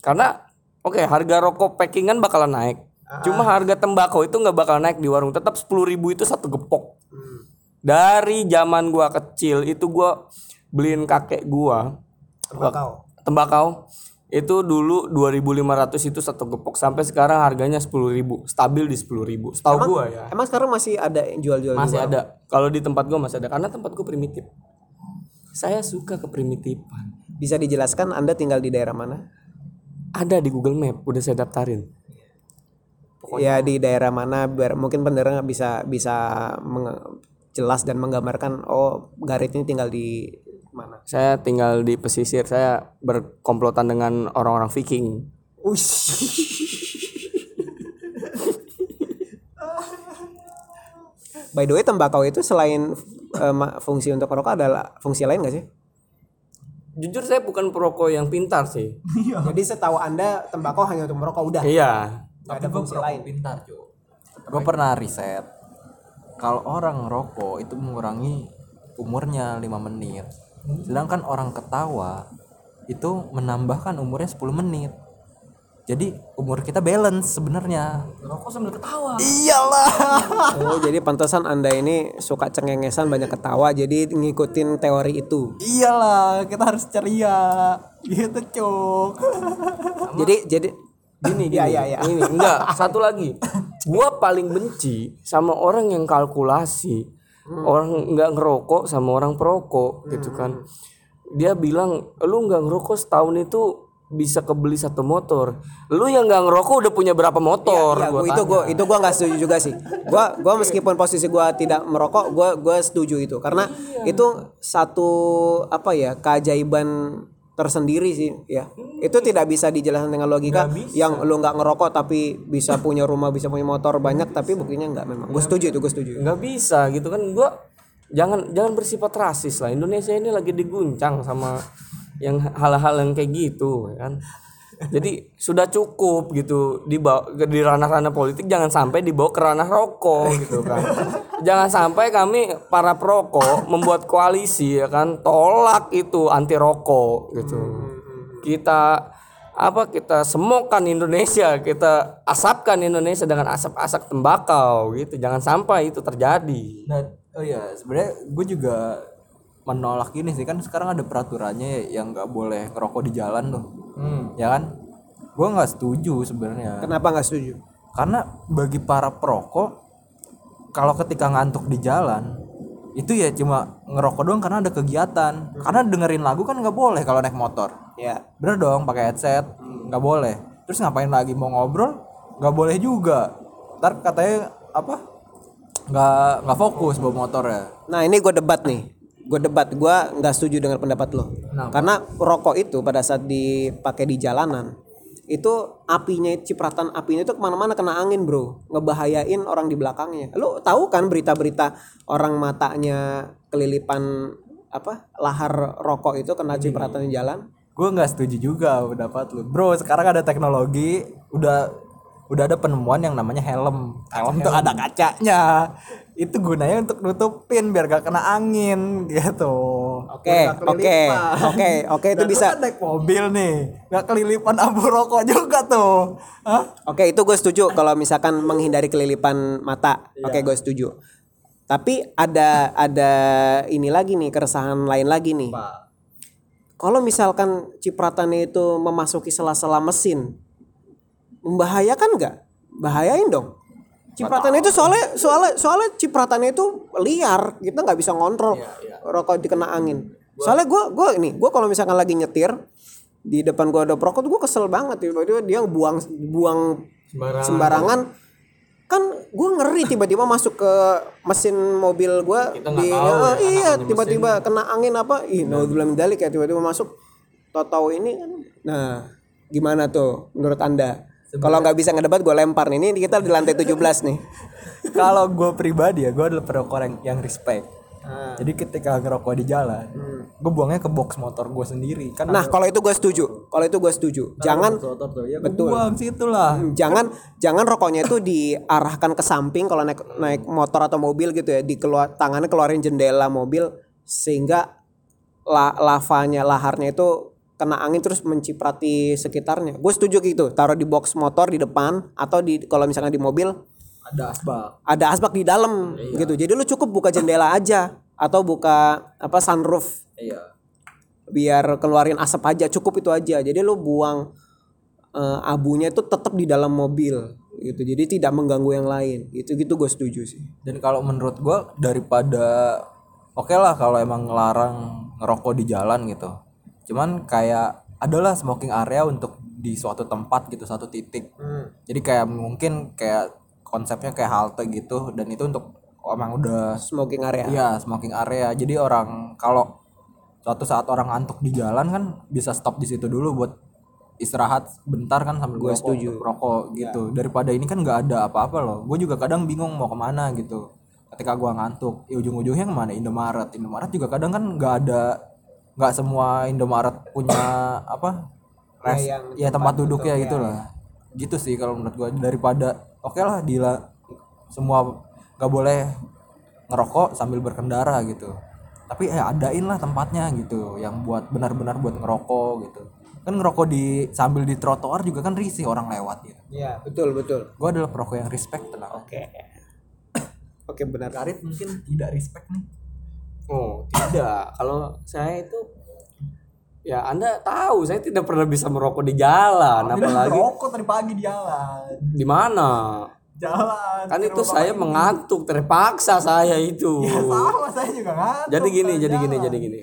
Karena oke harga rokok packingan bakalan naik. Cuma harga tembakau itu nggak bakal naik di warung. Tetap 10.000 itu satu gepok. Dari zaman gua kecil itu gua beliin kakek gua Tembakau. tembakau itu dulu 2500 itu satu gepok sampai sekarang harganya 10.000 stabil di 10.000 setahu gua ya. Emang sekarang masih ada yang jual-jual masih ada. kalau di tempat gua masih ada karena tempat gua primitif. Saya suka keprimitipan Bisa dijelaskan Anda tinggal di daerah mana? ada di Google Map udah saya daftarin. Ya di daerah mana biar mungkin pendengar bisa bisa jelas dan menggambarkan oh Garit ini tinggal di mana. saya tinggal di pesisir saya berkomplotan dengan orang-orang Viking By the way tembakau itu selain ma- fungsi untuk rokok adalah fungsi lain gak sih? Jujur saya bukan perokok yang pintar sih. Jadi setahu anda tembakau hanya untuk merokok udah. Iya. Gak ada fungsi lain. pintar cuy gue pernah riset kalau orang ngerokok itu mengurangi umurnya 5 menit sedangkan orang ketawa itu menambahkan umurnya 10 menit jadi umur kita balance sebenarnya Rokok sambil ketawa. iyalah Oh jadi pantasan anda ini suka cengengesan banyak ketawa jadi ngikutin teori itu. iyalah kita harus ceria gitu cuk Jadi jadi Gini, gini. Iya, iya, iya. Ini enggak, satu lagi. Gua paling benci sama orang yang kalkulasi. Orang nggak ngerokok sama orang perokok gitu kan. Dia bilang, "Lu nggak ngerokok setahun itu bisa kebeli satu motor. Lu yang nggak ngerokok udah punya berapa motor?" Iya, Gua gua itu gua itu gua nggak setuju juga sih. Gua gua meskipun posisi gua tidak merokok, gua gua setuju itu karena itu satu apa ya keajaiban tersendiri sih ya. Itu tidak bisa dijelaskan dengan logika yang lu nggak ngerokok tapi bisa punya rumah, bisa punya motor banyak tapi buktinya nggak memang. Gue setuju itu, gue setuju. nggak bisa gitu kan gua jangan jangan bersifat rasis lah Indonesia ini lagi diguncang sama yang hal-hal yang kayak gitu ya kan jadi sudah cukup gitu dibawa di ranah-ranah politik jangan sampai dibawa ke ranah rokok gitu kan. Jangan sampai kami para perokok membuat koalisi ya kan tolak itu anti rokok gitu. Kita apa kita semokan Indonesia kita asapkan Indonesia dengan asap-asap tembakau gitu. Jangan sampai itu terjadi. Nah, oh ya sebenarnya gue juga menolak ini sih. Kan sekarang ada peraturannya yang nggak boleh ngerokok di jalan tuh, ya kan? Gue nggak setuju sebenarnya, Kenapa nggak setuju? karena bagi para perokok kalau ketika ngantuk di jalan itu ya cuma ngerokok doang karena ada kegiatan, karena dengerin lagu kan nggak boleh kalau naik motor, Ya. bener dong pakai headset nggak boleh, terus ngapain lagi mau ngobrol? Nggak boleh juga, ntar katanya apa? Nggak nggak fokus bawa motor ya. Nah ini gue debat nih, gue debat, gue nggak setuju dengan pendapat lo. Karena rokok itu pada saat dipakai di jalanan itu apinya cipratan apinya itu ke mana-mana kena angin bro. Ngebahayain orang di belakangnya. Lo tahu kan berita-berita orang matanya kelilipan apa lahar rokok itu kena cipratan di jalan? Gue nggak setuju juga pendapat lu bro sekarang ada teknologi udah udah ada penemuan yang namanya helm. Helm tuh ada kacanya itu gunanya untuk nutupin biar gak kena angin gitu oke oke oke oke itu lu bisa kan naik mobil nih nggak kelilipan abu rokok juga tuh Hah? Oke itu gue setuju kalau misalkan menghindari kelilipan mata. Oke gue setuju. Tapi ada ada ini lagi nih keresahan lain lagi nih. Kalau misalkan cipratannya itu memasuki sela-sela mesin, membahayakan nggak? Bahayain dong. Cipratannya itu soalnya soalnya soalnya cipratannya itu liar, kita nggak bisa ngontrol rokok dikena angin. Soalnya gue gue ini gue kalau misalkan lagi nyetir di depan gue ada perokok tuh gue kesel banget tiba-tiba dia buang buang Sembarangan. sembarangan. Kan gue ngeri tiba-tiba masuk ke mesin mobil gue di tahu ya, eh, iya tiba-tiba kena angin apa? Ih mau bilang dalik ya tiba-tiba masuk. Tahu-tahu ini kan. Nah gimana tuh menurut anda kalau nggak bisa ngedebat gue lempar nih. Ini kita di lantai 17 nih. Kalau gue pribadi ya gue adalah perokok yang, yang respect. Jadi ketika ngerokok di jalan gue buangnya ke box motor gue sendiri. Kan nah kalau itu gue setuju. Kalau itu gue setuju. Jangan ya betul. buang situ lah. Jangan jangan rokoknya itu diarahkan ke samping kalau naik naik motor atau mobil gitu ya. Dikeluar tangannya keluarin jendela mobil sehingga la, lavanya laharnya itu kena angin terus menciprati sekitarnya. Gue setuju gitu. Taruh di box motor di depan atau di kalau misalnya di mobil ada asbak. ada asbak di dalam gitu. Jadi lu cukup buka jendela aja atau buka apa sunroof. Iya. Biar keluarin asap aja cukup itu aja. Jadi lu buang eh, abunya itu tetap di dalam mobil gitu. Jadi tidak mengganggu yang lain. Itu gitu gue setuju sih. Dan kalau menurut gue daripada oke lah kalau emang ngelarang ngerokok di jalan gitu cuman kayak adalah smoking area untuk di suatu tempat gitu satu titik jadi kayak mungkin kayak konsepnya kayak halte gitu dan itu untuk emang udah smoking area Iya, smoking area. Jadi orang kalau suatu saat orang ngantuk di jalan kan bisa stop di situ dulu buat istirahat bentar kan sambil gue setuju. rokok gitu. Daripada ini kan nggak ada apa-apa loh. Gue juga kadang bingung mau ke mana gitu. ketika gua ngantuk ya ujung-ujungnya ke mana Indomaret Indomaret juga kadang kan nggak ada nggak semua Indomaret punya apa res, yang ya tempat duduk ya gitu lah. Gitu sih kalau menurut gua. Daripada oke lah dila semua nggak boleh ngerokok sambil berkendara gitu. Tapi ya adain lah tempatnya gitu yang buat benar-benar buat ngerokok gitu. Kan ngerokok di sambil di trotoar juga kan risih orang lewat gitu. Iya, betul betul. gue adalah perokok yang respect tenang. Oke. Oke benar. Karit mungkin tidak respect nih Oh, tidak. Kalau saya itu ya Anda tahu saya tidak pernah bisa merokok di jalan, apalagi ngerokok tadi pagi di jalan di mana? jalan Kan itu saya mengantuk, terpaksa saya itu. sama saya juga ngantuk jadi gini, jadi gini, jadi gini.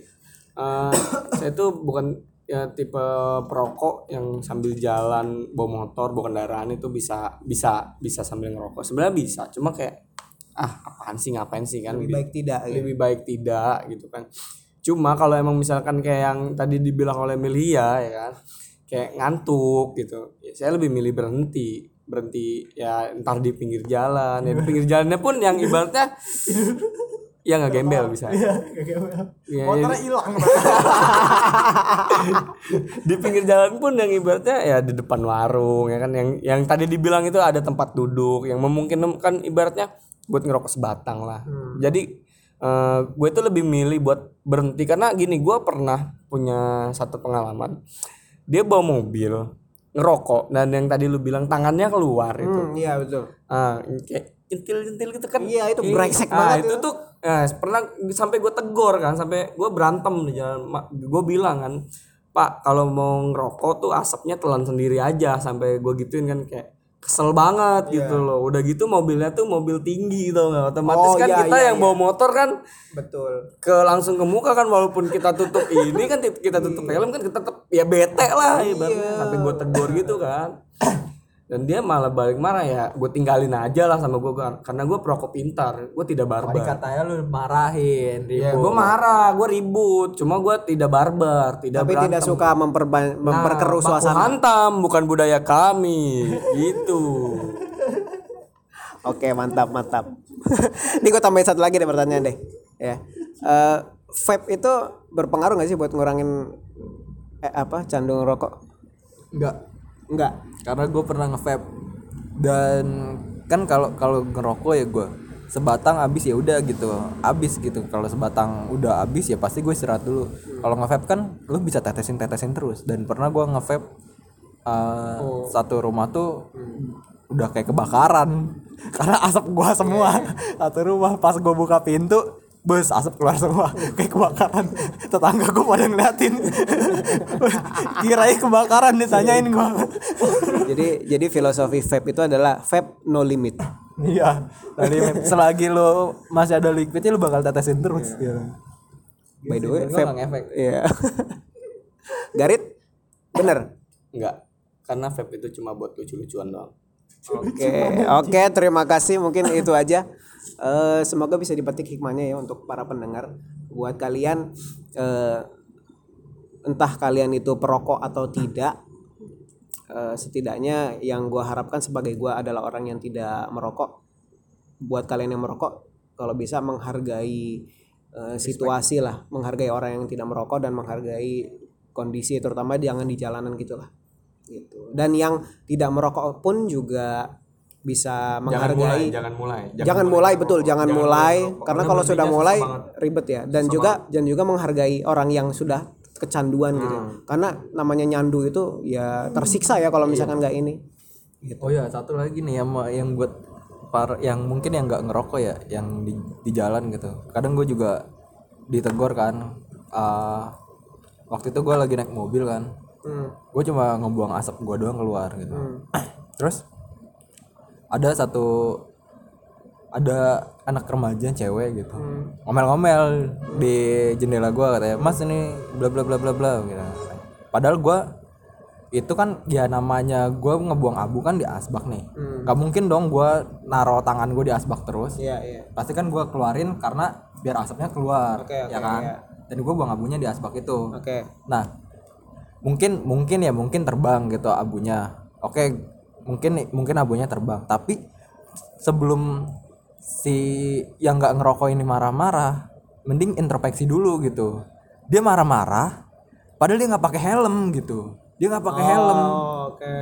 Eh, saya tuh bukan ya tipe perokok yang sambil jalan bawa motor, bawa kendaraan itu bisa bisa bisa sambil ngerokok. Sebenarnya bisa, cuma kayak ah apaan sih ngapain sih? Kan Lebih baik tidak. ya. lebih baik tidak gitu kan. Cuma kalau emang misalkan kayak yang tadi dibilang oleh Melia ya kan kayak ngantuk gitu. Ya, saya lebih milih berhenti. Berhenti ya entar di pinggir jalan. Ya di pinggir jalannya pun yang ibaratnya ya nggak gembel bisa. Ya, motornya ya, hilang. Di pinggir jalan pun yang ibaratnya ya di depan warung ya kan. Yang yang tadi dibilang itu ada tempat duduk yang memungkinkan ibaratnya buat ngerokok sebatang lah. Jadi eh, gue itu lebih milih buat berhenti. Karena gini gue pernah punya satu pengalaman. Dia bawa mobil ngerokok dan yang tadi lu bilang tangannya keluar itu. Hmm, iya betul. ah kayak intil-intil gitu kan. Iya, itu brengsek ah, banget itu tuh eh, pernah sampai gue tegor kan sampai gue berantem di jalan. Gue bilang kan pak kalau mau ngerokok tuh asapnya telan sendiri aja sampai gue gituin kan kayak kesel banget Iya. gitu loh udah gitu mobilnya tuh mobil tinggi gitu nggak otomatis Oh, kan iya, kita iya, yang bawa motor kan Betul. ke langsung ke muka kan walaupun kita tutup ini kan kita tutup Iya. helm kan kita tetap ya bete lah ibaratnya sampai gue tegur gitu kan dan dia malah balik marah ya gue tinggalin aja lah sama gue karena gue perokok pintar gue tidak barbar katanya lu marahin ya gue marah gue ribut cuma gue tidak barbar tidak Tapi berantem. tidak suka memperba- memperkeruh suasana. hantam bukan budaya kami gitu Oke, mantap, mantap. Ini gue tambahin satu lagi deh pertanyaan deh. Ya. Eh, vape itu berpengaruh nggak sih buat ngurangin eh, apa candu rokok? enggak Enggak. karena gue pernah nge-vape. Dan kan kalau kalau ngerokok ya gue sebatang habis ya udah gitu. Habis gitu. Kalau sebatang udah habis ya pasti gue istirahat dulu. Kalau nge-vape kan lu bisa tetesin tetesin terus. Dan pernah gue nge-vape uh, satu rumah tuh udah kayak kebakaran. Karena asap gua semua. Satu rumah pas gue buka pintu bus asap keluar semua kayak kebakaran tetangga gue pada ngeliatin kirain kebakaran ditanyain gua jadi jadi filosofi vape itu adalah vape no limit. Iya. Dari selagi lu masih ada liquidnya lu bakal tetesin terus. Iya. By the way, Gua vape. Iya. Garit bener. enggak karena vape itu cuma buat lucu-lucuan doang Oke, oke, terima kasih. Mungkin itu aja. Eh, semoga bisa dipetik hikmahnya ya untuk para pendengar. Buat kalian, eh, entah kalian itu perokok atau tidak, eh, setidaknya yang gua harapkan sebagai gua adalah orang yang tidak merokok. Buat kalian yang merokok, kalau bisa menghargai eh, situasi lah, menghargai orang yang tidak merokok dan menghargai kondisi, terutama jangan di jalanan gitulah gitu. Dan yang tidak merokok pun juga bisa jangan mulai menghargai jangan mulai jangan, mulai betul jangan, Jangan mulai merokok. karena Karena kalau sudah mulai ribet ya dan juga dan juga menghargai orang yang sudah kecanduan gitu Hmm. karena namanya nyandu itu ya tersiksa ya kalau misalkan nggak ini Oh ya, satu lagi nih yang yang buat par yang mungkin yang nggak ngerokok ya, yang di, di jalan gitu. Kadang gue juga ditegur kan. ah, waktu itu gue lagi naik mobil kan. Gue cuma ngebuang asap gue doang keluar gitu. Terus ada satu ada anak remaja cewek gitu. Ngomel-ngomel di jendela gua katanya mas ini bla bla bla bla bla gitu. Padahal gua itu kan ya namanya gua ngebuang abu kan di asbak nih. Nggak mungkin dong gua naro tangan gua di asbak terus. Iya iya. Pasti kan gua keluarin karena biar asapnya keluar Oke, ya oke, kan? iya. dan gua buang abunya di asbak itu. Oke. Nah, mungkin mungkin ya mungkin terbang gitu abunya. Oke, mungkin mungkin abunya terbang, tapi sebelum si yang nggak ngerokok ini marah-marah mending introspeksi dulu gitu. Dia marah-marah padahal dia nggak pakai helm gitu. Dia nggak pakai helm. Oh, oke.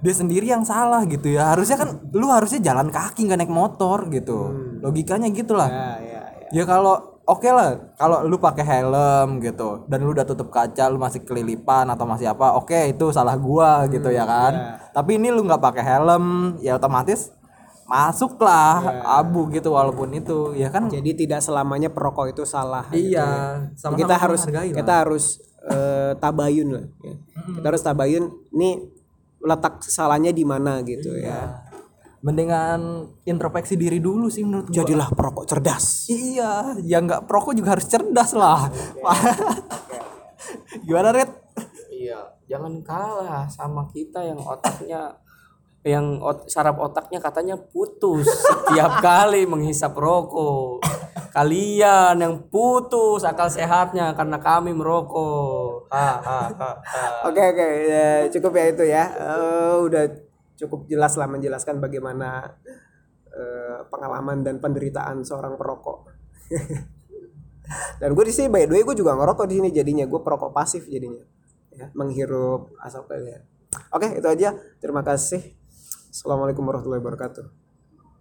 Dia sendiri yang salah gitu ya. Harusnya kan lu harusnya jalan kaki nggak naik motor gitu. Logikanya gitulah. Ya ya ya. Ya kalau oke lah kalau lu pakai helm gitu dan lu udah tutup kaca lu masih kelilipan atau masih apa oke itu salah gua gitu ya kan. tapi ini lu nggak pakai helm ya otomatis masuklah abu gitu walaupun itu ya kan. Jadi tidak selamanya perokok itu salah gitu iya ya. sama kita harus menghargai lah. kita harus eh, tabayun lah ya. kita harus tabayun nih letak salahnya di mana gitu ya mendingan introspeksi diri dulu sih menurut gua. Jadilah perokok cerdas. Iya ya nggak perokok juga harus cerdas lah. Gimana Red? Iya, jangan kalah sama kita yang otaknya yang ot, saraf otaknya katanya putus setiap kali menghisap rokok. Kalian yang putus akal sehatnya karena kami merokok. Oke oke ya, cukup ya itu ya. Eh, udah cukup jelas lah menjelaskan bagaimana eh, pengalaman dan penderitaan seorang perokok. dan gue di sini by the way gue juga ngerokok di sini jadinya gue perokok pasif jadinya ya, menghirup asap ya. Oke itu aja terima kasih. Assalamualaikum warahmatullahi wabarakatuh.